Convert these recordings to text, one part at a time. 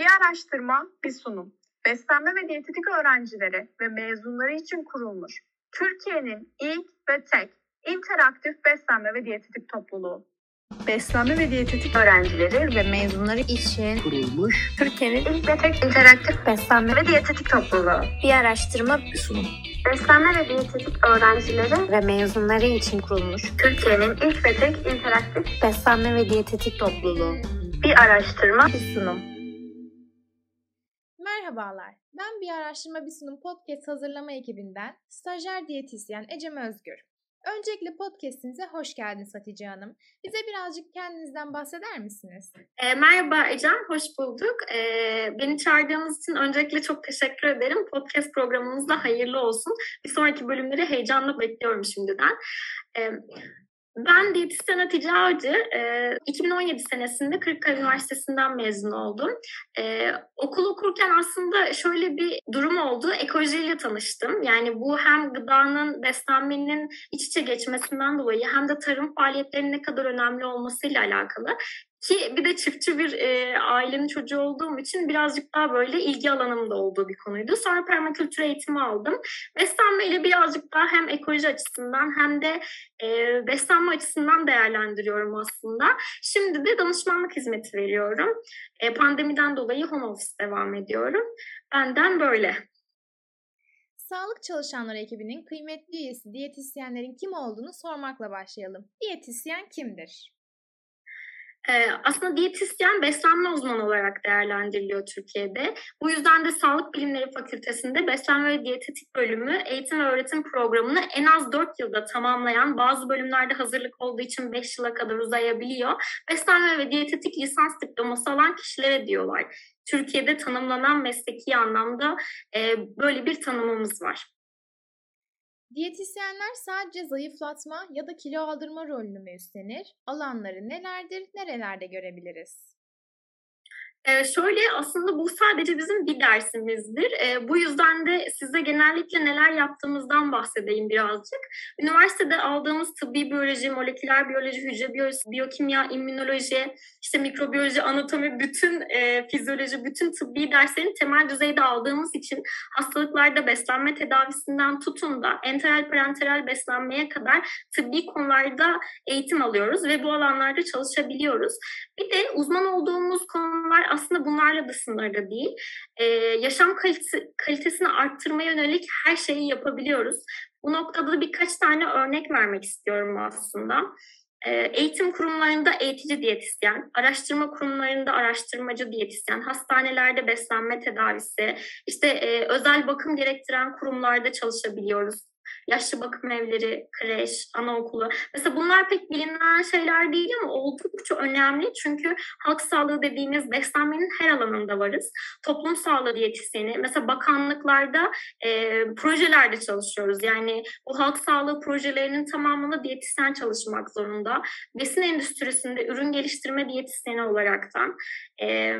Bir araştırma, bir sunum. Beslenme ve diyetetik öğrencileri ve mezunları için kurulmuş Türkiye'nin ilk ve tek interaktif beslenme ve diyetetik topluluğu. Beslenme ve diyetetik öğrencileri ve mezunları için kurulmuş Türkiye'nin İlk ve tek interaktif beslenme ve diyetetik topluluğu. bir araştırma bir sunum. Beslenme ve diyetetik öğrencileri ve mezunları için kurulmuş Türkiye'nin ilk ve tek interaktif beslenme ve diyetetik topluluğu bir araştırma bir sunum. Merhabalar, ben bir araştırma bir sunum podcast hazırlama ekibinden stajyer diyetisyen Ecem Özgür. Öncelikle podcastinize hoş geldiniz Hatice Hanım. Bize birazcık kendinizden bahseder misiniz? E, merhaba Ecem, hoş bulduk. E, beni çağırdığınız için öncelikle çok teşekkür ederim. Podcast programımız da hayırlı olsun. Bir sonraki bölümleri heyecanla bekliyorum şimdiden. E, ben diyetisyen Hatice Avcı. E, 2017 senesinde Kırıkkale Üniversitesi'nden mezun oldum. E, okul okurken aslında şöyle bir durum oldu. Ekolojiyle tanıştım. Yani bu hem gıdanın, beslenmenin iç içe geçmesinden dolayı hem de tarım faaliyetlerinin ne kadar önemli olmasıyla alakalı. Ki bir de çiftçi bir e, ailenin çocuğu olduğum için birazcık daha böyle ilgi alanımda olduğu bir konuydu. Sonra permakültür eğitimi aldım. Beslenmeyle birazcık daha hem ekoloji açısından hem de e, beslenme açısından değerlendiriyorum aslında. Şimdi de danışmanlık hizmeti veriyorum. E, pandemiden dolayı home office devam ediyorum. Benden böyle. Sağlık çalışanları ekibinin kıymetli üyesi diyetisyenlerin kim olduğunu sormakla başlayalım. Diyetisyen kimdir? Ee, aslında diyetisyen beslenme uzmanı olarak değerlendiriliyor Türkiye'de. Bu yüzden de Sağlık Bilimleri Fakültesi'nde beslenme ve diyetetik bölümü eğitim ve öğretim programını en az 4 yılda tamamlayan bazı bölümlerde hazırlık olduğu için 5 yıla kadar uzayabiliyor. Beslenme ve diyetetik lisans diploması alan kişilere diyorlar. Türkiye'de tanımlanan mesleki anlamda e, böyle bir tanımımız var. Diyetisyenler sadece zayıflatma ya da kilo aldırma rolünü mü üstlenir? Alanları nelerdir, nerelerde görebiliriz? Ee, şöyle aslında bu sadece bizim bir dersimizdir. Ee, bu yüzden de size genellikle neler yaptığımızdan bahsedeyim birazcık. Üniversitede aldığımız tıbbi biyoloji, moleküler biyoloji, hücre biyolojisi, biyokimya, immünoloji, işte mikrobiyoloji, anatomi, bütün e, fizyoloji, bütün tıbbi derslerini temel düzeyde aldığımız için hastalıklarda beslenme tedavisinden tutun da enteral parenteral beslenmeye kadar tıbbi konularda eğitim alıyoruz ve bu alanlarda çalışabiliyoruz. Bir de uzman olduğumuz konular aslında bunlarla da sınırlı değil. Ee, yaşam kalitesi, kalitesini arttırmaya yönelik her şeyi yapabiliyoruz. Bu noktada da birkaç tane örnek vermek istiyorum aslında. Eğitim kurumlarında eğitici diyetisyen, araştırma kurumlarında araştırmacı diyetisyen, hastanelerde beslenme tedavisi, işte özel bakım gerektiren kurumlarda çalışabiliyoruz yaşlı bakım evleri, kreş, anaokulu. Mesela bunlar pek bilinen şeyler değil ama oldukça önemli. Çünkü halk sağlığı dediğimiz beslenmenin her alanında varız. Toplum sağlığı diyetisyeni, mesela bakanlıklarda e, projelerde çalışıyoruz. Yani bu halk sağlığı projelerinin tamamında diyetisyen çalışmak zorunda. Besin endüstrisinde ürün geliştirme diyetisyeni olaraktan. E,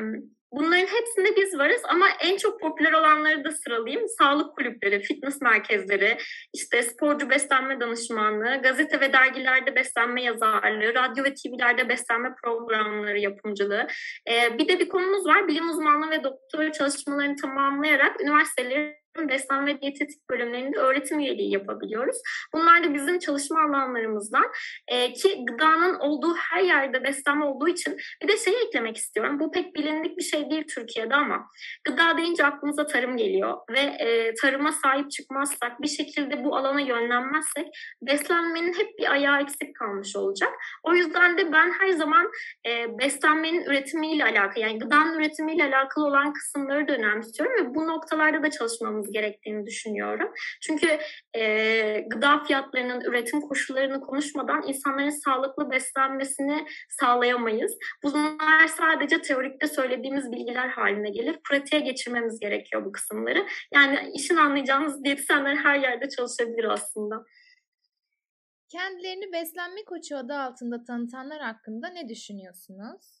Bunların hepsinde biz varız ama en çok popüler olanları da sıralayayım. Sağlık kulüpleri, fitness merkezleri, işte sporcu beslenme danışmanlığı, gazete ve dergilerde beslenme yazarlığı, radyo ve TV'lerde beslenme programları yapımcılığı. Ee, bir de bir konumuz var. Bilim uzmanlığı ve doktora çalışmalarını tamamlayarak üniversiteleri beslenme ve diyetetik bölümlerinde öğretim üyeliği yapabiliyoruz. Bunlar da bizim çalışma alanlarımızdan e, ki gıdanın olduğu her yerde beslenme olduğu için bir de şey eklemek istiyorum. Bu pek bilindik bir şey değil Türkiye'de ama gıda deyince aklımıza tarım geliyor ve e, tarıma sahip çıkmazsak bir şekilde bu alana yönlenmezsek beslenmenin hep bir ayağı eksik kalmış olacak. O yüzden de ben her zaman e, beslenmenin üretimiyle alakalı yani gıdanın üretimiyle alakalı olan kısımları da önemsiyorum ve bu noktalarda da çalışmamız yapmamız gerektiğini düşünüyorum. Çünkü e, gıda fiyatlarının, üretim koşullarını konuşmadan insanların sağlıklı beslenmesini sağlayamayız. Bunlar sadece teorikte söylediğimiz bilgiler haline gelir. Pratiğe geçirmemiz gerekiyor bu kısımları. Yani işin anlayacağınız diyetisyenler her yerde çalışabilir aslında. Kendilerini beslenme koçu adı altında tanıtanlar hakkında ne düşünüyorsunuz?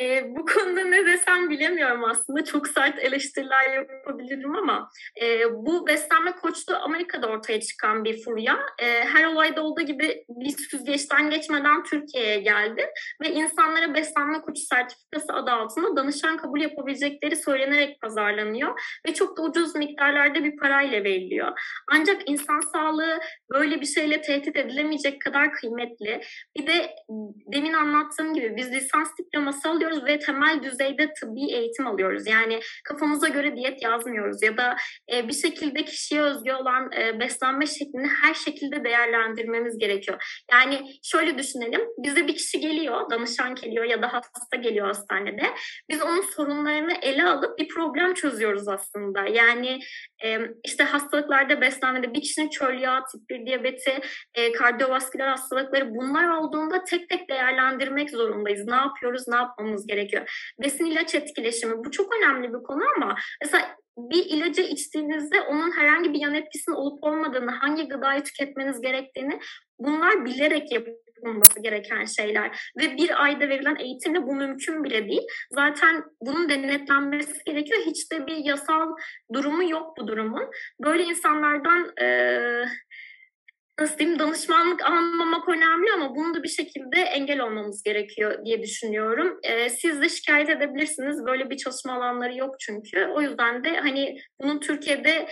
E, bu konuda ne desem bilemiyorum aslında. Çok sert eleştiriler yapabilirim ama e, bu beslenme koçluğu Amerika'da ortaya çıkan bir furya. E, her olayda olduğu gibi bir süzgeçten geçmeden Türkiye'ye geldi ve insanlara beslenme koçu sertifikası adı altında danışan kabul yapabilecekleri söylenerek pazarlanıyor ve çok da ucuz miktarlarda bir parayla veriliyor. Ancak insan sağlığı böyle bir şeyle tehdit edilemeyecek kadar kıymetli. Bir de demin anlattığım gibi biz lisans diploması alıyoruz ve temel düzeyde tıbbi eğitim alıyoruz. Yani kafamıza göre diyet yazmıyoruz ya da e, bir şekilde kişiye özgü olan e, beslenme şeklini her şekilde değerlendirmemiz gerekiyor. Yani şöyle düşünelim. Bize bir kişi geliyor, danışan geliyor ya da hasta geliyor hastanede. Biz onun sorunlarını ele alıp bir problem çözüyoruz aslında. Yani e, işte hastalıklarda beslenmede bir kişinin çöl yağı, tip 1 diyabeti, e, kardiyovasküler hastalıkları bunlar olduğunda tek tek değerlendirmek zorundayız. Ne yapıyoruz, ne yapmamız gerekiyor. Besin ilaç etkileşimi bu çok önemli bir konu ama mesela bir ilacı içtiğinizde onun herhangi bir yan etkisinin olup olmadığını, hangi gıdayı tüketmeniz gerektiğini bunlar bilerek yapılması gereken şeyler. Ve bir ayda verilen eğitimle bu mümkün bile değil. Zaten bunun denetlenmesi gerekiyor. Hiç de bir yasal durumu yok bu durumun. Böyle insanlardan e, nasıl diyeyim danışmanlık almamak önemli ama bunu da bir şekilde engel olmamız gerekiyor diye düşünüyorum. E, siz de şikayet edebilirsiniz. Böyle bir çalışma alanları yok çünkü. O yüzden de hani bunun Türkiye'de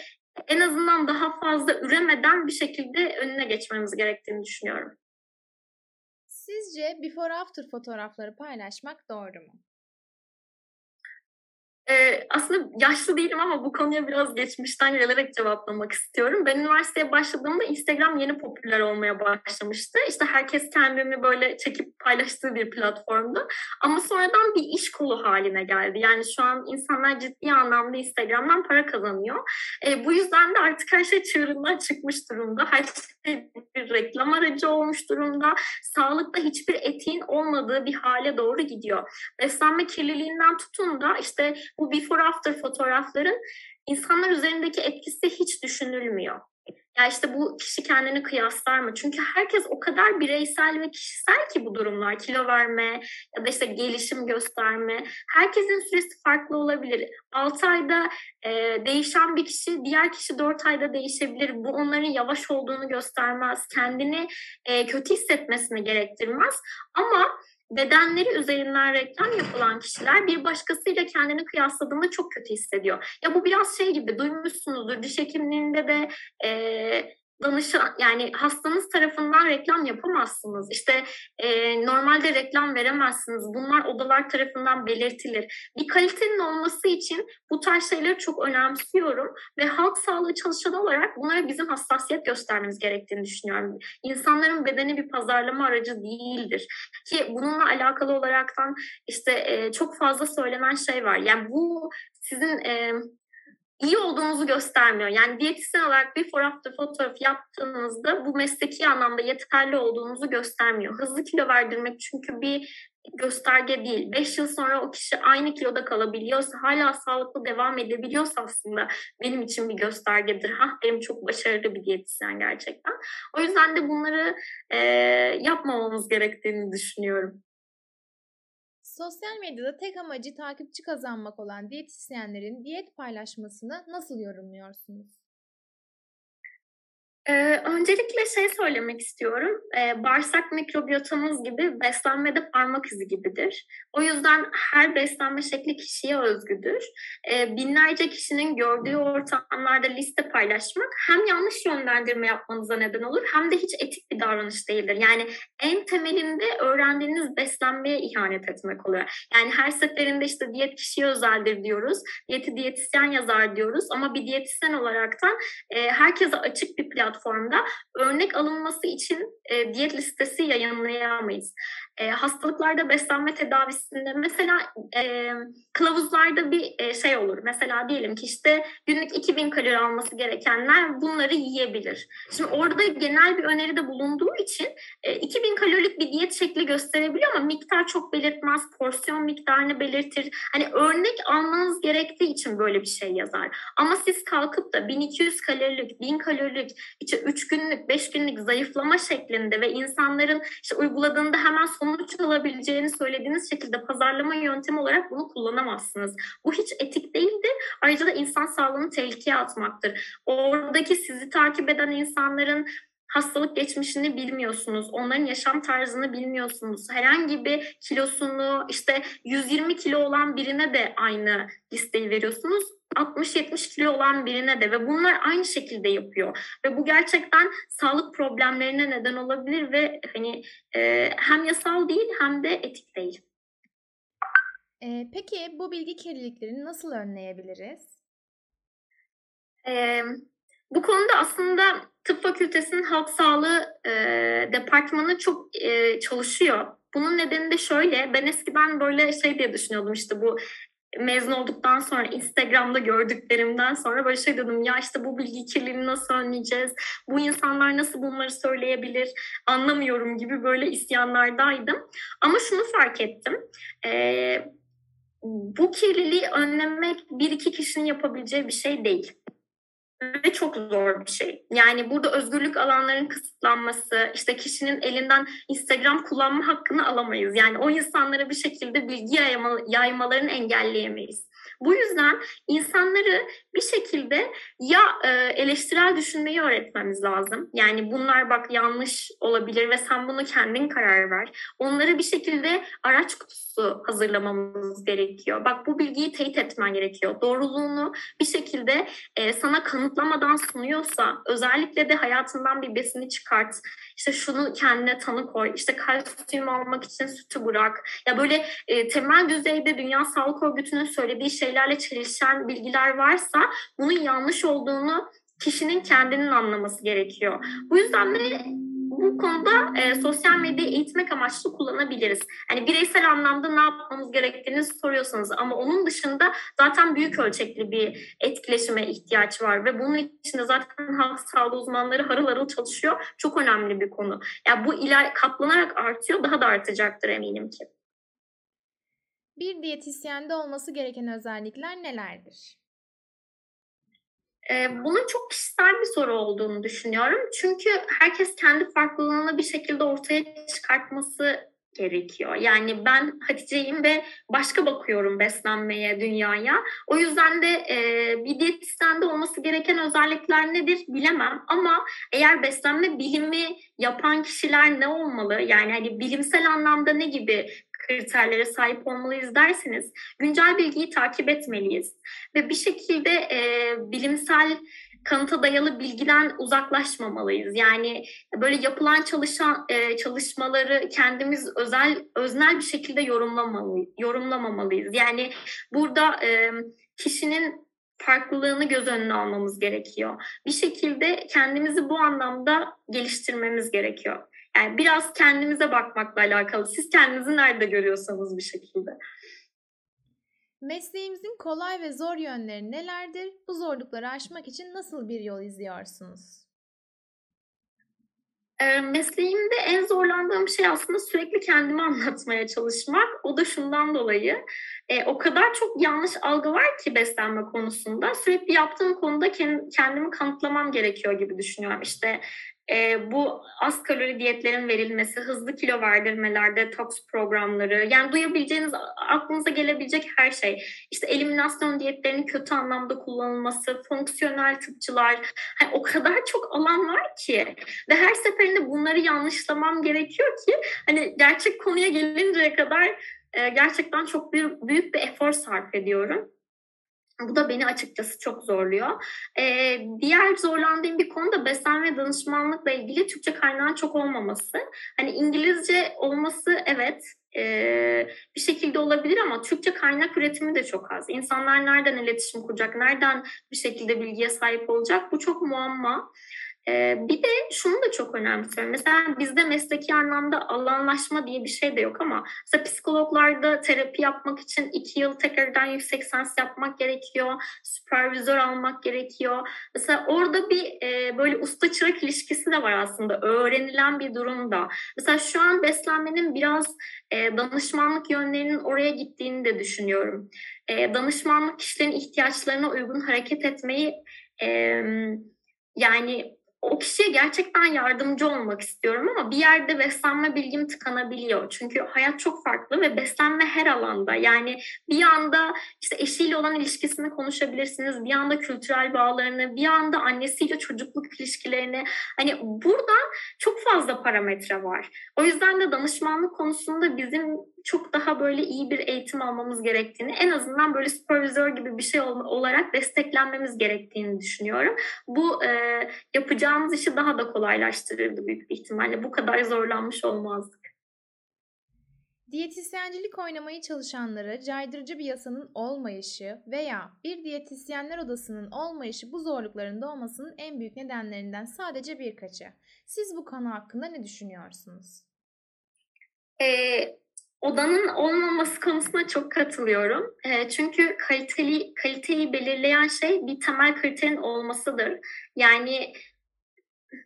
en azından daha fazla üremeden bir şekilde önüne geçmemiz gerektiğini düşünüyorum. Sizce before after fotoğrafları paylaşmak doğru mu? Ee, aslında yaşlı değilim ama bu konuya biraz geçmişten gelerek cevaplamak istiyorum. Ben üniversiteye başladığımda Instagram yeni popüler olmaya başlamıştı. İşte herkes kendini böyle çekip paylaştığı bir platformdu. Ama sonradan bir iş kolu haline geldi. Yani şu an insanlar ciddi anlamda Instagram'dan para kazanıyor. Ee, bu yüzden de artık her şey çığırından çıkmış durumda. Her şey bir reklam aracı olmuş durumda. Sağlıkta hiçbir etiğin olmadığı bir hale doğru gidiyor. Beslenme kirliliğinden tutun da işte bu before after fotoğrafların insanlar üzerindeki etkisi hiç düşünülmüyor. Ya işte bu kişi kendini kıyaslar mı? Çünkü herkes o kadar bireysel ve kişisel ki bu durumlar. Kilo verme ya da işte gelişim gösterme. Herkesin süresi farklı olabilir. 6 ayda e, değişen bir kişi diğer kişi 4 ayda değişebilir. Bu onların yavaş olduğunu göstermez. Kendini e, kötü hissetmesini gerektirmez. Ama bedenleri üzerinden reklam yapılan kişiler bir başkasıyla kendini kıyasladığında çok kötü hissediyor. Ya bu biraz şey gibi duymuşsunuzdur diş hekimliğinde de e, danışan yani hastanız tarafından reklam yapamazsınız. İşte e, normalde reklam veremezsiniz. Bunlar odalar tarafından belirtilir. Bir kalitenin olması için bu tarz şeyleri çok önemsiyorum ve halk sağlığı çalışanı olarak bunlara bizim hassasiyet göstermemiz gerektiğini düşünüyorum. İnsanların bedeni bir pazarlama aracı değildir. Ki bununla alakalı olaraktan işte e, çok fazla söylenen şey var. Yani bu sizin e, iyi olduğunuzu göstermiyor. Yani diyetisyen olarak before after fotoğraf yaptığınızda bu mesleki anlamda yeterli olduğunuzu göstermiyor. Hızlı kilo verdirmek çünkü bir gösterge değil. 5 yıl sonra o kişi aynı kiloda kalabiliyorsa, hala sağlıklı devam edebiliyorsa aslında benim için bir göstergedir. Ha, benim çok başarılı bir diyetisyen gerçekten. O yüzden de bunları e, yapmamamız gerektiğini düşünüyorum. Sosyal medyada tek amacı takipçi kazanmak olan diyetisyenlerin diyet paylaşmasını nasıl yorumluyorsunuz? Ee, öncelikle şey söylemek istiyorum. Ee, bağırsak mikrobiyotamız gibi beslenmede parmak izi gibidir. O yüzden her beslenme şekli kişiye özgüdür. Ee, binlerce kişinin gördüğü ortamlarda liste paylaşmak hem yanlış yönlendirme yapmanıza neden olur hem de hiç etik bir davranış değildir. Yani en temelinde öğrendiğiniz beslenmeye ihanet etmek oluyor. Yani her seferinde işte diyet kişiye özeldir diyoruz. Diyeti diyetisyen yazar diyoruz ama bir diyetisyen olaraktan e, herkese açık bir platform platformda örnek alınması için e, diyet listesi yayınlayamayız. E, hastalıklarda beslenme tedavisinde mesela e, kılavuzlarda bir e, şey olur. Mesela diyelim ki işte günlük 2000 kalori alması gerekenler bunları yiyebilir. Şimdi orada genel bir öneride bulunduğu için e, 2000 kalorilik bir diyet şekli gösterebiliyor ama miktar çok belirtmez, porsiyon miktarını belirtir. Hani örnek almanız gerektiği için böyle bir şey yazar. Ama siz kalkıp da 1200 kalorilik, 1000 kalorilik, işte 3 günlük, 5 günlük zayıflama şeklinde ve insanların işte uyguladığında hemen sonuç alabileceğini söylediğiniz şekilde pazarlama yöntemi olarak bunu kullanamazsınız. Bu hiç etik değildir. Ayrıca da insan sağlığını tehlikeye atmaktır. Oradaki sizi takip eden insanların hastalık geçmişini bilmiyorsunuz. Onların yaşam tarzını bilmiyorsunuz. Herhangi bir kilosunu işte 120 kilo olan birine de aynı listeyi veriyorsunuz. 60-70 kilo olan birine de ve bunlar aynı şekilde yapıyor ve bu gerçekten sağlık problemlerine neden olabilir ve hani e, hem yasal değil hem de etik değil. Ee, peki bu bilgi kirliliklerini nasıl önleyebiliriz? Ee, bu konuda aslında tıp fakültesinin halk sağlığı e, departmanı çok e, çalışıyor. Bunun nedeni de şöyle, ben eskiden böyle şey diye düşünüyordum işte bu mezun olduktan sonra Instagram'da gördüklerimden sonra böyle şey dedim ya işte bu bilgi kirliliğini nasıl önleyeceğiz? Bu insanlar nasıl bunları söyleyebilir? Anlamıyorum gibi böyle isyanlardaydım. Ama şunu fark ettim. Ee, bu kirliliği önlemek bir iki kişinin yapabileceği bir şey değil ve çok zor bir şey. Yani burada özgürlük alanların kısıtlanması, işte kişinin elinden Instagram kullanma hakkını alamayız. Yani o insanlara bir şekilde bilgi yayma, yaymalarını engelleyemeyiz. Bu yüzden insanları bir şekilde ya e, eleştirel düşünmeyi öğretmemiz lazım. Yani bunlar bak yanlış olabilir ve sen bunu kendin karar ver. Onları bir şekilde araç kutusu hazırlamamız gerekiyor. Bak bu bilgiyi teyit etmen gerekiyor. Doğruluğunu bir şekilde e, sana kanıtlamadan sunuyorsa özellikle de hayatından bir besini çıkart. İşte şunu kendine tanı koy. İşte kalsiyum almak için sütü bırak. Ya böyle e, temel düzeyde Dünya Sağlık Örgütü'nün söylediği şeylerle çelişen bilgiler varsa bunun yanlış olduğunu kişinin kendinin anlaması gerekiyor. Bu yüzden de bu konuda e, sosyal medyayı eğitmek amaçlı kullanabiliriz. Hani bireysel anlamda ne yapmamız gerektiğini soruyorsanız ama onun dışında zaten büyük ölçekli bir etkileşime ihtiyaç var ve bunun için de zaten halk sağlığı uzmanları harıl harıl çalışıyor. Çok önemli bir konu. Yani bu iler katlanarak artıyor, daha da artacaktır eminim ki. Bir diyetisyende olması gereken özellikler nelerdir? Bunun çok kişisel bir soru olduğunu düşünüyorum. Çünkü herkes kendi farklılığını bir şekilde ortaya çıkartması gerekiyor. Yani ben Hatice'yim ve başka bakıyorum beslenmeye, dünyaya. O yüzden de e, bir diyetisyende olması gereken özellikler nedir bilemem. Ama eğer beslenme bilimi yapan kişiler ne olmalı? Yani hani bilimsel anlamda ne gibi kriterlere sahip olmalıyız derseniz güncel bilgiyi takip etmeliyiz ve bir şekilde e, bilimsel kanıta dayalı bilgiden uzaklaşmamalıyız. Yani böyle yapılan çalışan e, çalışmaları kendimiz özel öznel bir şekilde yorumlamalı, yorumlamamalıyız. Yani burada e, kişinin farklılığını göz önüne almamız gerekiyor. Bir şekilde kendimizi bu anlamda geliştirmemiz gerekiyor. Yani biraz kendimize bakmakla alakalı. Siz kendinizi nerede görüyorsanız bir şekilde. Mesleğimizin kolay ve zor yönleri nelerdir? Bu zorlukları aşmak için nasıl bir yol izliyorsunuz? E, mesleğimde en zorlandığım şey aslında sürekli kendimi anlatmaya çalışmak. O da şundan dolayı e, o kadar çok yanlış algı var ki beslenme konusunda. Sürekli yaptığım konuda kendimi kanıtlamam gerekiyor gibi düşünüyorum. İşte e, bu az kalori diyetlerin verilmesi, hızlı kilo verdirmeler, detoks programları, yani duyabileceğiniz, aklınıza gelebilecek her şey. İşte eliminasyon diyetlerinin kötü anlamda kullanılması, fonksiyonel tıpçılar, hani o kadar çok alan var ki ve her seferinde bunları yanlışlamam gerekiyor ki hani gerçek konuya gelinceye kadar e, gerçekten çok bir, büyük bir efor sarf ediyorum. Bu da beni açıkçası çok zorluyor. Ee, diğer zorlandığım bir konu da beslenme danışmanlıkla ilgili Türkçe kaynağın çok olmaması. Hani İngilizce olması evet e, bir şekilde olabilir ama Türkçe kaynak üretimi de çok az. İnsanlar nereden iletişim kuracak, nereden bir şekilde bilgiye sahip olacak bu çok muamma. Ee, bir de şunu da çok önemsiyorum. Mesela bizde mesleki anlamda alanlaşma diye bir şey de yok ama mesela psikologlarda terapi yapmak için iki yıl tekrardan yüksek lisans yapmak gerekiyor. Süpervizör almak gerekiyor. Mesela orada bir e, böyle usta çırak ilişkisi de var aslında. Öğrenilen bir durumda. Mesela şu an beslenmenin biraz e, danışmanlık yönlerinin oraya gittiğini de düşünüyorum. E, danışmanlık kişilerin ihtiyaçlarına uygun hareket etmeyi e, yani o kişiye gerçekten yardımcı olmak istiyorum ama bir yerde beslenme bilgim tıkanabiliyor. Çünkü hayat çok farklı ve beslenme her alanda. Yani bir anda işte eşiyle olan ilişkisini konuşabilirsiniz. Bir anda kültürel bağlarını, bir anda annesiyle çocukluk ilişkilerini. Hani burada çok fazla parametre var. O yüzden de danışmanlık konusunda bizim çok daha böyle iyi bir eğitim almamız gerektiğini, en azından böyle supervizör gibi bir şey olarak desteklenmemiz gerektiğini düşünüyorum. Bu e, yapacağımız işi daha da kolaylaştırırdı büyük bir ihtimalle. Bu kadar zorlanmış olmazdık. Diyetisyencilik oynamayı çalışanlara caydırıcı bir yasanın olmayışı veya bir diyetisyenler odasının olmayışı bu zorlukların doğmasının en büyük nedenlerinden sadece birkaçı. Siz bu konu hakkında ne düşünüyorsunuz? Ee, odanın olmaması konusuna çok katılıyorum. E, çünkü kaliteli kaliteyi belirleyen şey bir temel kriterin olmasıdır. Yani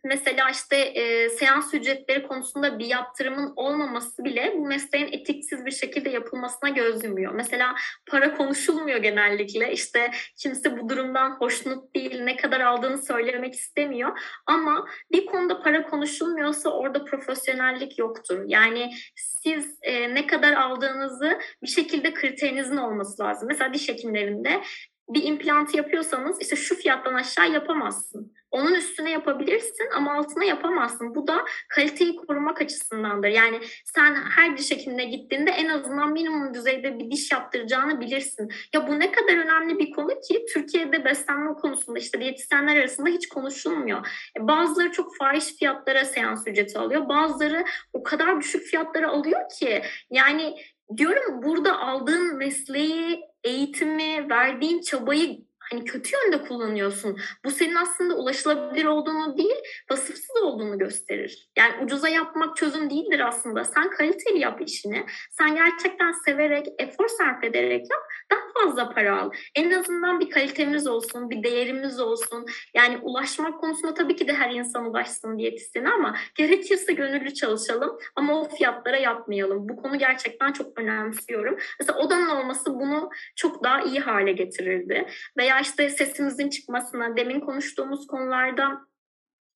mesela işte e, seans ücretleri konusunda bir yaptırımın olmaması bile bu mesleğin etiksiz bir şekilde yapılmasına göz yumuyor. Mesela para konuşulmuyor genellikle. İşte kimse bu durumdan hoşnut değil, ne kadar aldığını söylemek istemiyor. Ama bir konuda para konuşulmuyorsa orada profesyonellik yoktur. Yani siz e, ne kadar aldığınızı bir şekilde kriterinizin olması lazım. Mesela diş hekimlerinde bir implantı yapıyorsanız işte şu fiyattan aşağı yapamazsın. Onun üstüne yapabilirsin ama altına yapamazsın. Bu da kaliteyi korumak açısındandır. Yani sen her diş hekimine gittiğinde en azından minimum düzeyde bir diş yaptıracağını bilirsin. Ya bu ne kadar önemli bir konu ki Türkiye'de beslenme konusunda işte diyetisyenler arasında hiç konuşulmuyor. E, bazıları çok fahiş fiyatlara seans ücreti alıyor. Bazıları o kadar düşük fiyatlara alıyor ki yani diyorum burada aldığın mesleği, eğitimi, verdiğin çabayı hani kötü yönde kullanıyorsun. Bu senin aslında ulaşılabilir olduğunu değil, vasıfsız olduğunu gösterir. Yani ucuza yapmak çözüm değildir aslında. Sen kaliteli yap işini. Sen gerçekten severek, efor sarf ederek yap. Daha fazla para al. En azından bir kalitemiz olsun, bir değerimiz olsun. Yani ulaşmak konusunda tabii ki de her insan ulaşsın diyetisyene ama gerekirse gönüllü çalışalım ama o fiyatlara yapmayalım. Bu konu gerçekten çok önemsiyorum. Mesela odanın olması bunu çok daha iyi hale getirirdi. Veya işte sesimizin çıkmasına, demin konuştuğumuz konularda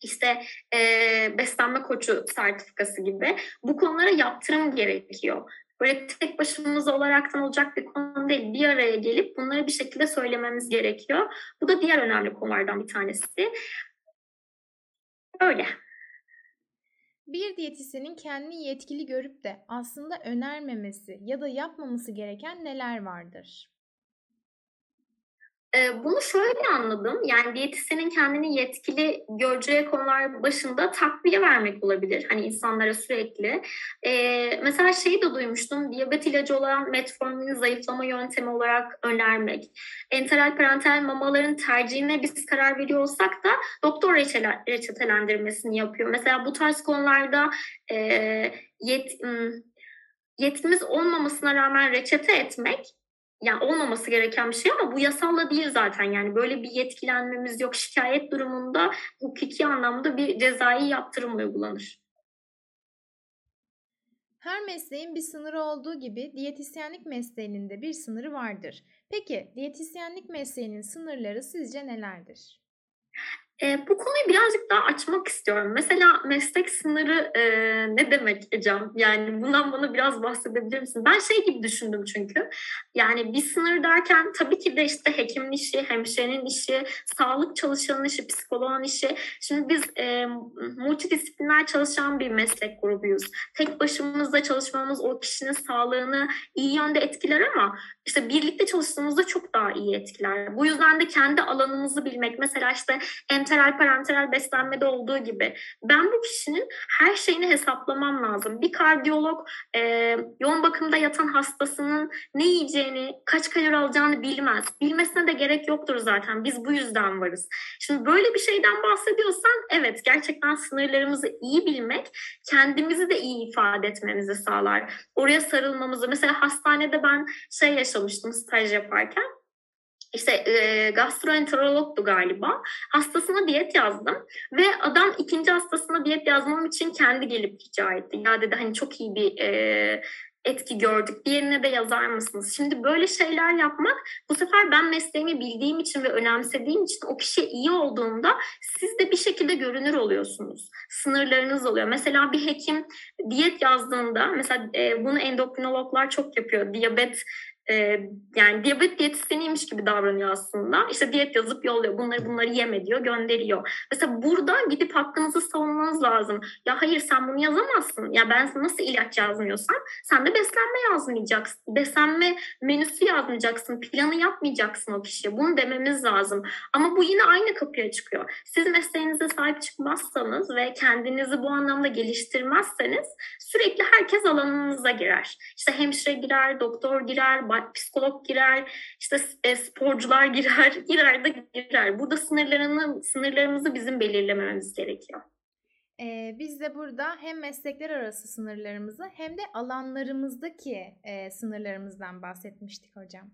işte e, beslenme koçu sertifikası gibi bu konulara yaptırım gerekiyor. Böyle tek başımıza olaraktan olacak bir konu değil. Bir araya gelip bunları bir şekilde söylememiz gerekiyor. Bu da diğer önemli konulardan bir tanesi. Öyle. Bir diyetisyenin kendini yetkili görüp de aslında önermemesi ya da yapmaması gereken neler vardır? Bunu şöyle anladım. Yani diyetisyenin kendini yetkili göreceği konular başında takviye vermek olabilir. Hani insanlara sürekli. Ee, mesela şeyi de duymuştum. Diyabet ilacı olan metformini zayıflama yöntemi olarak önermek. Enteral parenteral mamaların tercihine biz karar veriyor olsak da doktor reçetelendirmesini yapıyor. Mesela bu tarz konularda e, yet, yetimiz olmamasına rağmen reçete etmek yani olmaması gereken bir şey ama bu yasalla değil zaten yani böyle bir yetkilenmemiz yok. Şikayet durumunda hukuki anlamda bir cezai yaptırım uygulanır. Her mesleğin bir sınırı olduğu gibi diyetisyenlik mesleğinin de bir sınırı vardır. Peki diyetisyenlik mesleğinin sınırları sizce nelerdir? E, bu konuyu birazcık daha açmak istiyorum. Mesela meslek sınırı e, ne demek Ecem? Yani bundan bana biraz bahsedebilir misin? Ben şey gibi düşündüm çünkü. Yani bir sınır derken tabii ki de işte hekimin işi, hemşirenin işi, sağlık çalışanın işi, psikoloğun işi. Şimdi biz e, multidisipliner çalışan bir meslek grubuyuz. Tek başımızda çalışmamız o kişinin sağlığını iyi yönde etkiler ama işte birlikte çalıştığımızda çok daha iyi etkiler. Bu yüzden de kendi alanımızı bilmek. Mesela işte enteral parenteral beslenmede olduğu gibi ben bu kişinin her şeyini hesaplamam lazım. Bir kardiyolog e, yoğun bakımda yatan hastasının ne yiyeceğini, kaç kalori alacağını bilmez. Bilmesine de gerek yoktur zaten. Biz bu yüzden varız. Şimdi böyle bir şeyden bahsediyorsan evet gerçekten sınırlarımızı iyi bilmek kendimizi de iyi ifade etmemizi sağlar. Oraya sarılmamızı mesela hastanede ben şey yaşamıştım staj yaparken işte e, gastroenterologtu galiba. Hastasına diyet yazdım ve adam ikinci hastasına diyet yazmam için kendi gelip rica etti. Ya dedi hani çok iyi bir e, etki gördük. Diğerine de yazar mısınız? Şimdi böyle şeyler yapmak bu sefer ben mesleğimi bildiğim için ve önemsediğim için o kişiye iyi olduğunda siz de bir şekilde görünür oluyorsunuz. Sınırlarınız oluyor. Mesela bir hekim diyet yazdığında mesela e, bunu endokrinologlar çok yapıyor. Diyabet e, yani diyabet diyetisyeniymiş gibi davranıyor aslında. İşte diyet yazıp yolluyor. Bunları bunları yeme diyor, gönderiyor. Mesela burada gidip hakkınızı savunmanız lazım. Ya hayır sen bunu yazamazsın. Ya ben nasıl ilaç yazmıyorsam sen de beslenme yazmayacaksın. Beslenme menüsü yazmayacaksın. Planı yapmayacaksın o kişiye. Bunu dememiz lazım. Ama bu yine aynı kapıya çıkıyor. Siz mesleğinize sahip çıkmazsanız ve kendinizi bu anlamda geliştirmezseniz sürekli herkes alanınıza girer. İşte hemşire girer, doktor girer, psikolog girer, işte e, sporcular girer, girer de girer. Burada sınırlarını sınırlarımızı bizim belirlememiz gerekiyor. Ee, biz de burada hem meslekler arası sınırlarımızı hem de alanlarımızdaki e, sınırlarımızdan bahsetmiştik hocam.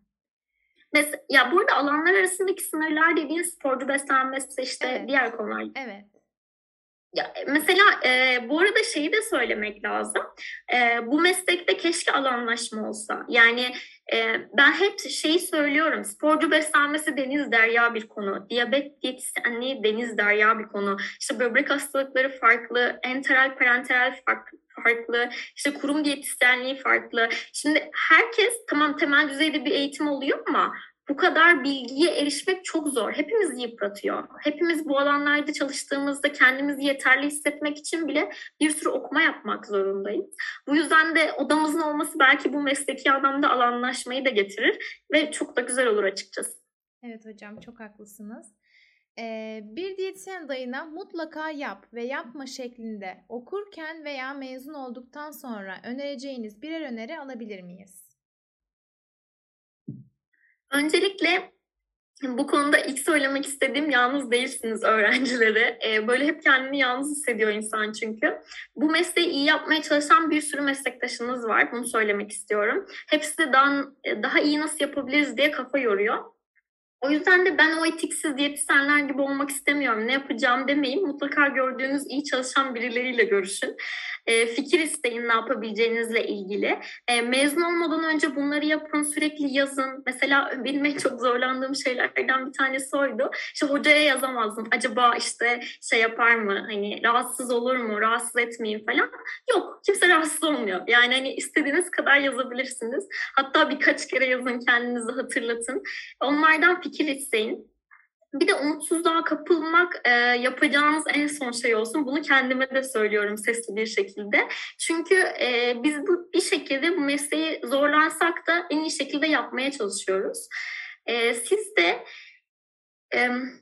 Mesela, ya burada alanlar arasındaki sınırlar dediğin sporcu beslenmesi işte Evet. diğer konular. Evet. Ya, mesela e, bu arada şeyi de söylemek lazım. E, bu meslekte keşke alanlaşma olsa. Yani e, ben hep şeyi söylüyorum. Sporcu beslenmesi deniz derya bir konu. Diyabet diyetisyenliği deniz derya bir konu. İşte böbrek hastalıkları farklı. Enteral parenteral farklı farklı, işte kurum diyetisyenliği farklı. Şimdi herkes tamam temel düzeyde bir eğitim oluyor ama bu kadar bilgiye erişmek çok zor. Hepimizi yıpratıyor. Hepimiz bu alanlarda çalıştığımızda kendimizi yeterli hissetmek için bile bir sürü okuma yapmak zorundayız. Bu yüzden de odamızın olması belki bu mesleki anlamda alanlaşmayı da getirir ve çok da güzel olur açıkçası. Evet hocam çok haklısınız. Ee, bir diyetisyen dayına mutlaka yap ve yapma şeklinde okurken veya mezun olduktan sonra önereceğiniz birer öneri alabilir miyiz? Öncelikle bu konuda ilk söylemek istediğim yalnız değilsiniz öğrencilere. Ee, böyle hep kendini yalnız hissediyor insan çünkü. Bu mesleği iyi yapmaya çalışan bir sürü meslektaşınız var. Bunu söylemek istiyorum. Hepsi de daha, daha iyi nasıl yapabiliriz diye kafa yoruyor. O yüzden de ben o etiksiz diyetisyenler gibi olmak istemiyorum. Ne yapacağım demeyin. Mutlaka gördüğünüz iyi çalışan birileriyle görüşün. E, fikir isteyin ne yapabileceğinizle ilgili. E, mezun olmadan önce bunları yapın. Sürekli yazın. Mesela benim en çok zorlandığım şeylerden bir tanesi oydu. İşte hocaya yazamazdım. Acaba işte şey yapar mı? Hani rahatsız olur mu? Rahatsız etmeyeyim falan. Yok. Kimse rahatsız olmuyor. Yani hani istediğiniz kadar yazabilirsiniz. Hatta birkaç kere yazın kendinizi hatırlatın. Onlardan fikir. Bir de umutsuzluğa kapılmak e, yapacağınız en son şey olsun. Bunu kendime de söylüyorum sesli bir şekilde. Çünkü e, biz bu bir şekilde bu mesleği zorlansak da en iyi şekilde yapmaya çalışıyoruz. E, siz de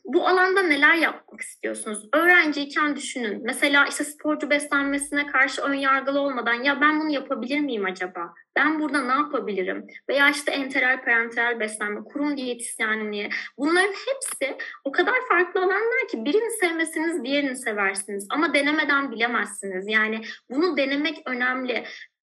bu alanda neler yapmak istiyorsunuz? Öğrenciyken düşünün. Mesela işte sporcu beslenmesine karşı ön yargılı olmadan ya ben bunu yapabilir miyim acaba? Ben burada ne yapabilirim? Veya işte enteral parenteral beslenme, kurum diyetisyenliği. Bunların hepsi o kadar farklı alanlar ki birini sevmesiniz diğerini seversiniz. Ama denemeden bilemezsiniz. Yani bunu denemek önemli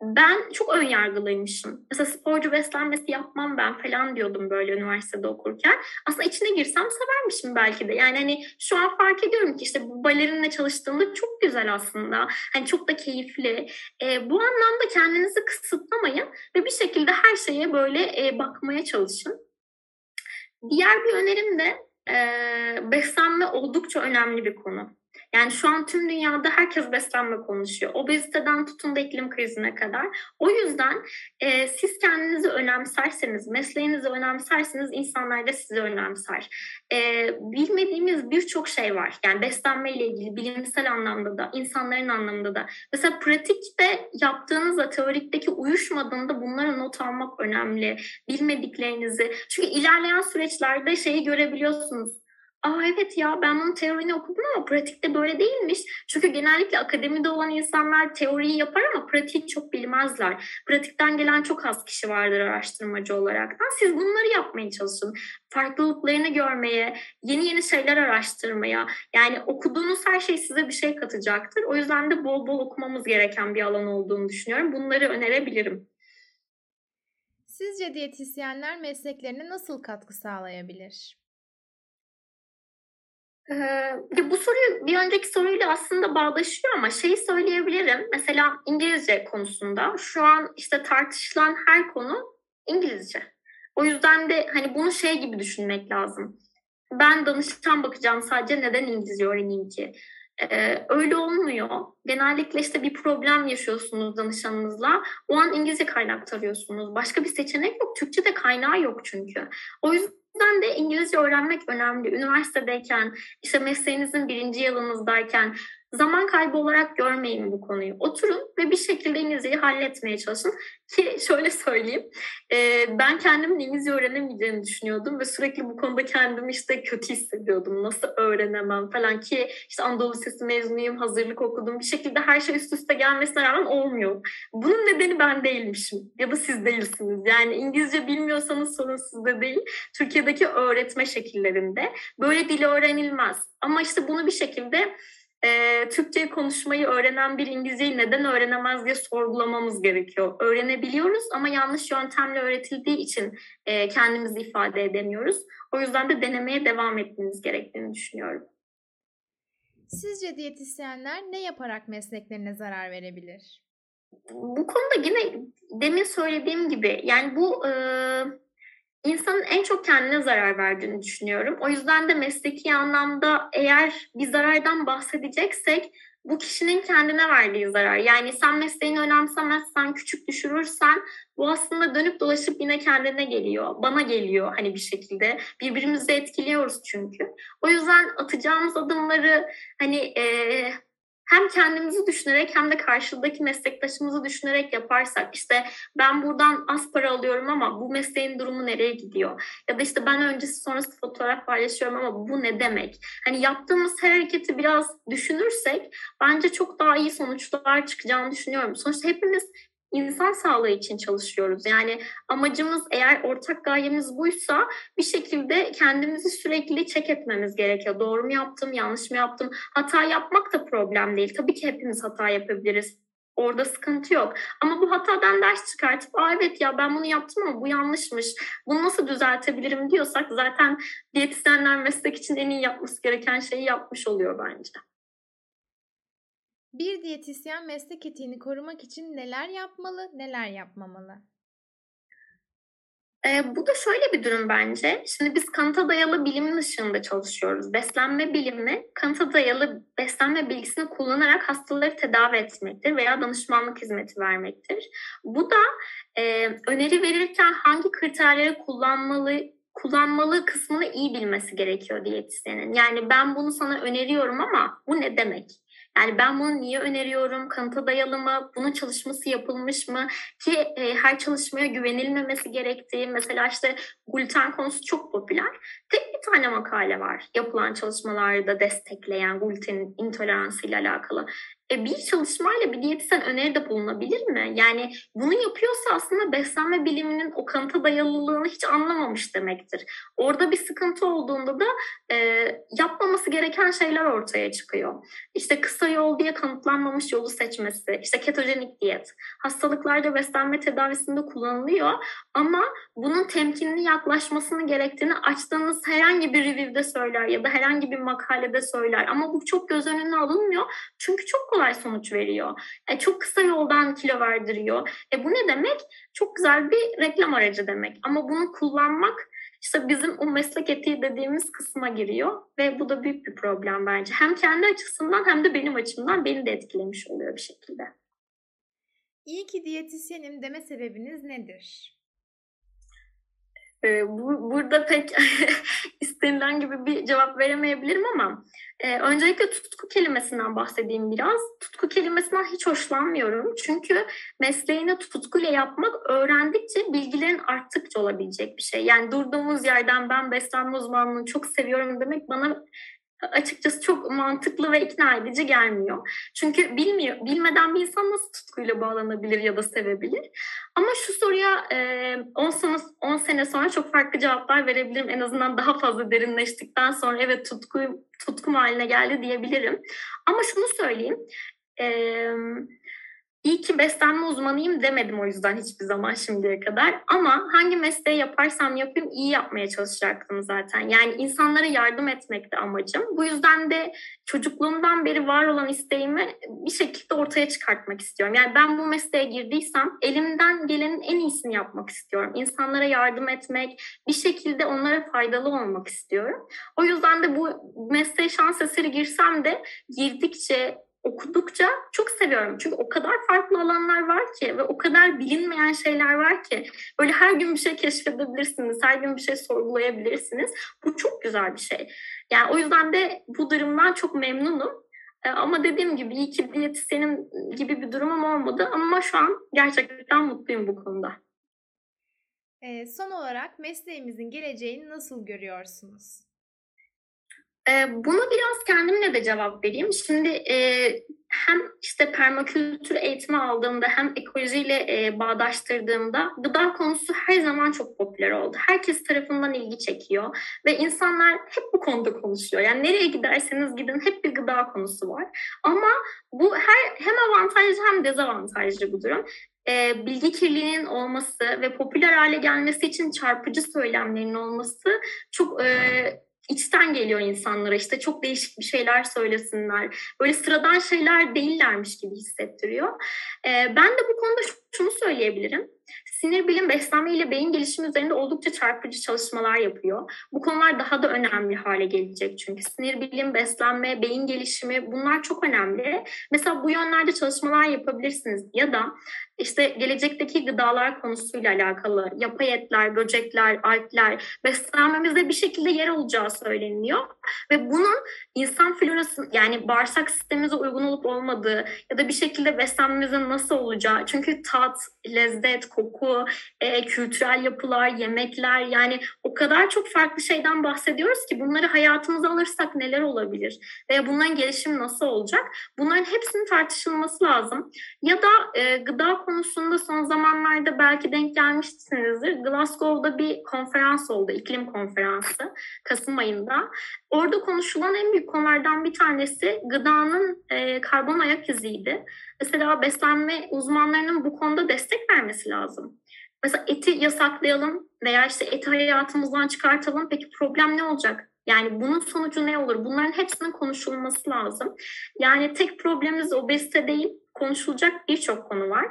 ben çok ön yargılıymışım. Mesela sporcu beslenmesi yapmam ben falan diyordum böyle üniversitede okurken. Aslında içine girsem severmişim belki de. Yani hani şu an fark ediyorum ki işte bu balerinle çalıştığımda çok güzel aslında. Hani çok da keyifli. E, bu anlamda kendinizi kısıtlamayın ve bir şekilde her şeye böyle e, bakmaya çalışın. Diğer bir önerim de e, beslenme oldukça önemli bir konu. Yani şu an tüm dünyada herkes beslenme konuşuyor. Obeziteden tutun da iklim krizine kadar. O yüzden e, siz kendinizi önemserseniz, mesleğinizi önemserseniz insanlar da sizi önemser. E, bilmediğimiz birçok şey var. Yani beslenme ile ilgili bilimsel anlamda da, insanların anlamında da. Mesela pratikte yaptığınızla teorikteki uyuşmadığında bunlara not almak önemli. Bilmediklerinizi. Çünkü ilerleyen süreçlerde şeyi görebiliyorsunuz aa evet ya ben bunun teorini okudum ama pratikte böyle değilmiş. Çünkü genellikle akademide olan insanlar teoriyi yapar ama pratiği çok bilmezler. Pratikten gelen çok az kişi vardır araştırmacı olarak. Siz bunları yapmaya çalışın. Farklılıklarını görmeye, yeni yeni şeyler araştırmaya. Yani okuduğunuz her şey size bir şey katacaktır. O yüzden de bol bol okumamız gereken bir alan olduğunu düşünüyorum. Bunları önerebilirim. Sizce diyetisyenler mesleklerine nasıl katkı sağlayabilir? Ee, bu soruyu bir önceki soruyla aslında bağdaşıyor ama şeyi söyleyebilirim. Mesela İngilizce konusunda şu an işte tartışılan her konu İngilizce. O yüzden de hani bunu şey gibi düşünmek lazım. Ben danışan bakacağım sadece neden İngilizce öğreneyim ki? Ee, öyle olmuyor. Genellikle işte bir problem yaşıyorsunuz danışanınızla. O an İngilizce kaynak arıyorsunuz. Başka bir seçenek yok. Türkçe de kaynağı yok çünkü. O yüzden de İngilizce öğrenmek önemli. Üniversitedeyken, işte mesleğinizin birinci yılınızdayken zaman kaybı olarak görmeyin bu konuyu. Oturun ve bir şekilde İngilizceyi halletmeye çalışın. Ki şöyle söyleyeyim, e, ben kendimin İngilizce öğrenemeyeceğini düşünüyordum ve sürekli bu konuda kendimi işte kötü hissediyordum. Nasıl öğrenemem falan ki işte Anadolu Lisesi mezunuyum, hazırlık okudum. Bir şekilde her şey üst üste gelmesine rağmen olmuyor. Bunun nedeni ben değilmişim ya da siz değilsiniz. Yani İngilizce bilmiyorsanız sorun sizde değil. Türkiye'deki öğretme şekillerinde böyle dil öğrenilmez. Ama işte bunu bir şekilde e, Türkçe konuşmayı öğrenen bir İngilizceyi neden öğrenemez diye sorgulamamız gerekiyor. Öğrenebiliyoruz ama yanlış yöntemle öğretildiği için e, kendimizi ifade edemiyoruz. O yüzden de denemeye devam etmemiz gerektiğini düşünüyorum. Sizce diyetisyenler ne yaparak mesleklerine zarar verebilir? Bu konuda yine demin söylediğim gibi yani bu e, insanın en çok kendine zarar verdiğini düşünüyorum. O yüzden de mesleki anlamda eğer bir zarardan bahsedeceksek bu kişinin kendine verdiği zarar. Yani sen mesleğini önemsemezsen, küçük düşürürsen bu aslında dönüp dolaşıp yine kendine geliyor. Bana geliyor hani bir şekilde. Birbirimizi etkiliyoruz çünkü. O yüzden atacağımız adımları hani e, hem kendimizi düşünerek hem de karşıdaki meslektaşımızı düşünerek yaparsak işte ben buradan az para alıyorum ama bu mesleğin durumu nereye gidiyor? Ya da işte ben öncesi sonrası fotoğraf paylaşıyorum ama bu ne demek? Hani yaptığımız her hareketi biraz düşünürsek bence çok daha iyi sonuçlar çıkacağını düşünüyorum. Sonuçta hepimiz insan sağlığı için çalışıyoruz. Yani amacımız eğer ortak gayemiz buysa bir şekilde kendimizi sürekli çek etmemiz gerekiyor. Doğru mu yaptım, yanlış mı yaptım? Hata yapmak da problem değil. Tabii ki hepimiz hata yapabiliriz. Orada sıkıntı yok. Ama bu hatadan ders çıkartıp Aa, evet ya ben bunu yaptım ama bu yanlışmış. Bunu nasıl düzeltebilirim diyorsak zaten diyetisyenler meslek için en iyi yapması gereken şeyi yapmış oluyor bence. Bir diyetisyen meslek etiğini korumak için neler yapmalı, neler yapmamalı? E, bu da şöyle bir durum bence. Şimdi biz kanıta dayalı bilimin ışığında çalışıyoruz. Beslenme bilimi kanıta dayalı beslenme bilgisini kullanarak hastaları tedavi etmektir veya danışmanlık hizmeti vermektir. Bu da e, öneri verirken hangi kriterleri kullanmalı kullanmalı kısmını iyi bilmesi gerekiyor diyetisyenin. Yani ben bunu sana öneriyorum ama bu ne demek? Yani ben bunu niye öneriyorum? Kanıta dayalı mı? Bunun çalışması yapılmış mı? Ki e, her çalışmaya güvenilmemesi gerektiği mesela işte gluten konusu çok popüler. Tek bir tane makale var yapılan çalışmalarda destekleyen gluten intoleransı ile alakalı. E, bir çalışmayla bir diyetisyen öneride bulunabilir mi? Yani bunu yapıyorsa aslında beslenme biliminin o kanıta dayalılığını hiç anlamamış demektir. Orada bir sıkıntı olduğunda da e, yapmaması gereken şeyler ortaya çıkıyor. İşte kısa yol diye kanıtlanmamış yolu seçmesi, işte ketojenik diyet, hastalıklarda beslenme tedavisinde kullanılıyor ama bunun temkinli yaklaşmasını gerektiğini açtığınız herhangi bir review'de söyler ya da herhangi bir makalede söyler ama bu çok göz önüne alınmıyor çünkü çok kolay sonuç veriyor. E, çok kısa yoldan kilo verdiriyor. E, bu ne demek? Çok güzel bir reklam aracı demek. Ama bunu kullanmak işte bizim o meslek etiği dediğimiz kısma giriyor ve bu da büyük bir problem bence. Hem kendi açısından hem de benim açımdan beni de etkilemiş oluyor bir şekilde. İyi ki diyetisyenim deme sebebiniz nedir? Ee, bu, burada pek istenilen gibi bir cevap veremeyebilirim ama e, öncelikle tutku kelimesinden bahsedeyim biraz. Tutku kelimesinden hiç hoşlanmıyorum. Çünkü mesleğini tutkuyla yapmak öğrendikçe bilgilerin arttıkça olabilecek bir şey. Yani durduğumuz yerden ben beslenme uzmanlığını çok seviyorum demek bana açıkçası çok mantıklı ve ikna edici gelmiyor. Çünkü bilmiyor, bilmeden bir insan nasıl tutkuyla bağlanabilir ya da sevebilir? Ama şu soruya 10 sene 10 sene sonra çok farklı cevaplar verebilirim. En azından daha fazla derinleştikten sonra evet tutku tutkum haline geldi diyebilirim. Ama şunu söyleyeyim. Eee İyi ki beslenme uzmanıyım demedim o yüzden hiçbir zaman şimdiye kadar. Ama hangi mesleği yaparsam yapayım iyi yapmaya çalışacaktım zaten. Yani insanlara yardım etmekti amacım. Bu yüzden de çocukluğumdan beri var olan isteğimi bir şekilde ortaya çıkartmak istiyorum. Yani ben bu mesleğe girdiysem elimden gelenin en iyisini yapmak istiyorum. İnsanlara yardım etmek, bir şekilde onlara faydalı olmak istiyorum. O yüzden de bu mesleğe şans eseri girsem de girdikçe okudukça çok seviyorum. Çünkü o kadar farklı alanlar var ki ve o kadar bilinmeyen şeyler var ki böyle her gün bir şey keşfedebilirsiniz, her gün bir şey sorgulayabilirsiniz. Bu çok güzel bir şey. Yani o yüzden de bu durumdan çok memnunum. E, ama dediğim gibi iyi ki diyetisyenin gibi bir durumum olmadı ama şu an gerçekten mutluyum bu konuda. E, son olarak mesleğimizin geleceğini nasıl görüyorsunuz? Buna biraz kendimle de cevap vereyim. Şimdi hem işte permakültür eğitimi aldığımda hem ekolojiyle e, bağdaştırdığımda gıda konusu her zaman çok popüler oldu. Herkes tarafından ilgi çekiyor ve insanlar hep bu konuda konuşuyor. Yani nereye giderseniz gidin hep bir gıda konusu var. Ama bu her hem avantajlı hem dezavantajlı bu durum. E, bilgi kirliliğinin olması ve popüler hale gelmesi için çarpıcı söylemlerin olması çok e, içten geliyor insanlara işte çok değişik bir şeyler söylesinler. Böyle sıradan şeyler değillermiş gibi hissettiriyor. Ben de bu konuda şunu söyleyebilirim. Sinir bilim, beslenme ile beyin gelişimi üzerinde oldukça çarpıcı çalışmalar yapıyor. Bu konular daha da önemli hale gelecek çünkü. Sinir bilim, beslenme, beyin gelişimi bunlar çok önemli. Mesela bu yönlerde çalışmalar yapabilirsiniz. Ya da işte gelecekteki gıdalar konusuyla alakalı yapay etler, böcekler, alpler beslenmemizde bir şekilde yer olacağı söyleniyor. Ve bunun insan florası yani bağırsak sistemimize uygun olup olmadığı ya da bir şekilde beslenmemizin nasıl olacağı. Çünkü tat, lezzet, koku, e, kültürel yapılar, yemekler yani o kadar çok farklı şeyden bahsediyoruz ki bunları hayatımıza alırsak neler olabilir? Veya bunların gelişimi nasıl olacak? Bunların hepsinin tartışılması lazım. Ya da e, gıda konusunda son zamanlarda belki denk gelmişsinizdir. Glasgow'da bir konferans oldu, iklim konferansı Kasım ayında. Orada konuşulan en büyük konulardan bir tanesi gıdanın e, karbon ayak iziydi. Mesela beslenme uzmanlarının bu konuda destek vermesi lazım. Mesela eti yasaklayalım veya işte eti hayatımızdan çıkartalım. Peki problem ne olacak? Yani bunun sonucu ne olur? Bunların hepsinin konuşulması lazım. Yani tek problemimiz obezite değil, konuşulacak birçok konu var.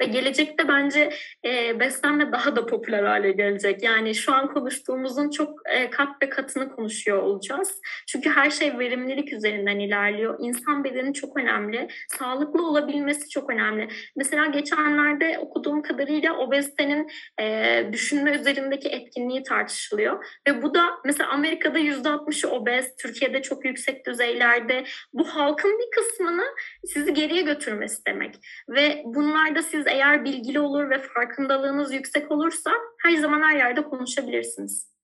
Ve gelecekte bence e, beslenme daha da popüler hale gelecek. Yani şu an konuştuğumuzun çok e, kat ve katını konuşuyor olacağız. Çünkü her şey verimlilik üzerinden ilerliyor. İnsan bedeni çok önemli. Sağlıklı olabilmesi çok önemli. Mesela geçenlerde okuduğum kadarıyla obezitenin e, düşünme üzerindeki etkinliği tartışılıyor. Ve bu da mesela Amerika'da %60'ı obez, Türkiye'de çok yüksek düzeylerde. Bu halkın bir kısmını sizi geriye götürmesi demek. Ve bunlarda siz siz eğer bilgili olur ve farkındalığınız yüksek olursa her zaman her yerde konuşabilirsiniz.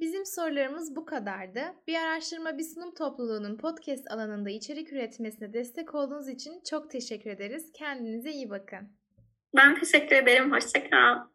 Bizim sorularımız bu kadardı. Bir araştırma bir sunum topluluğunun podcast alanında içerik üretmesine destek olduğunuz için çok teşekkür ederiz. Kendinize iyi bakın. Ben teşekkür ederim. Hoşçakal.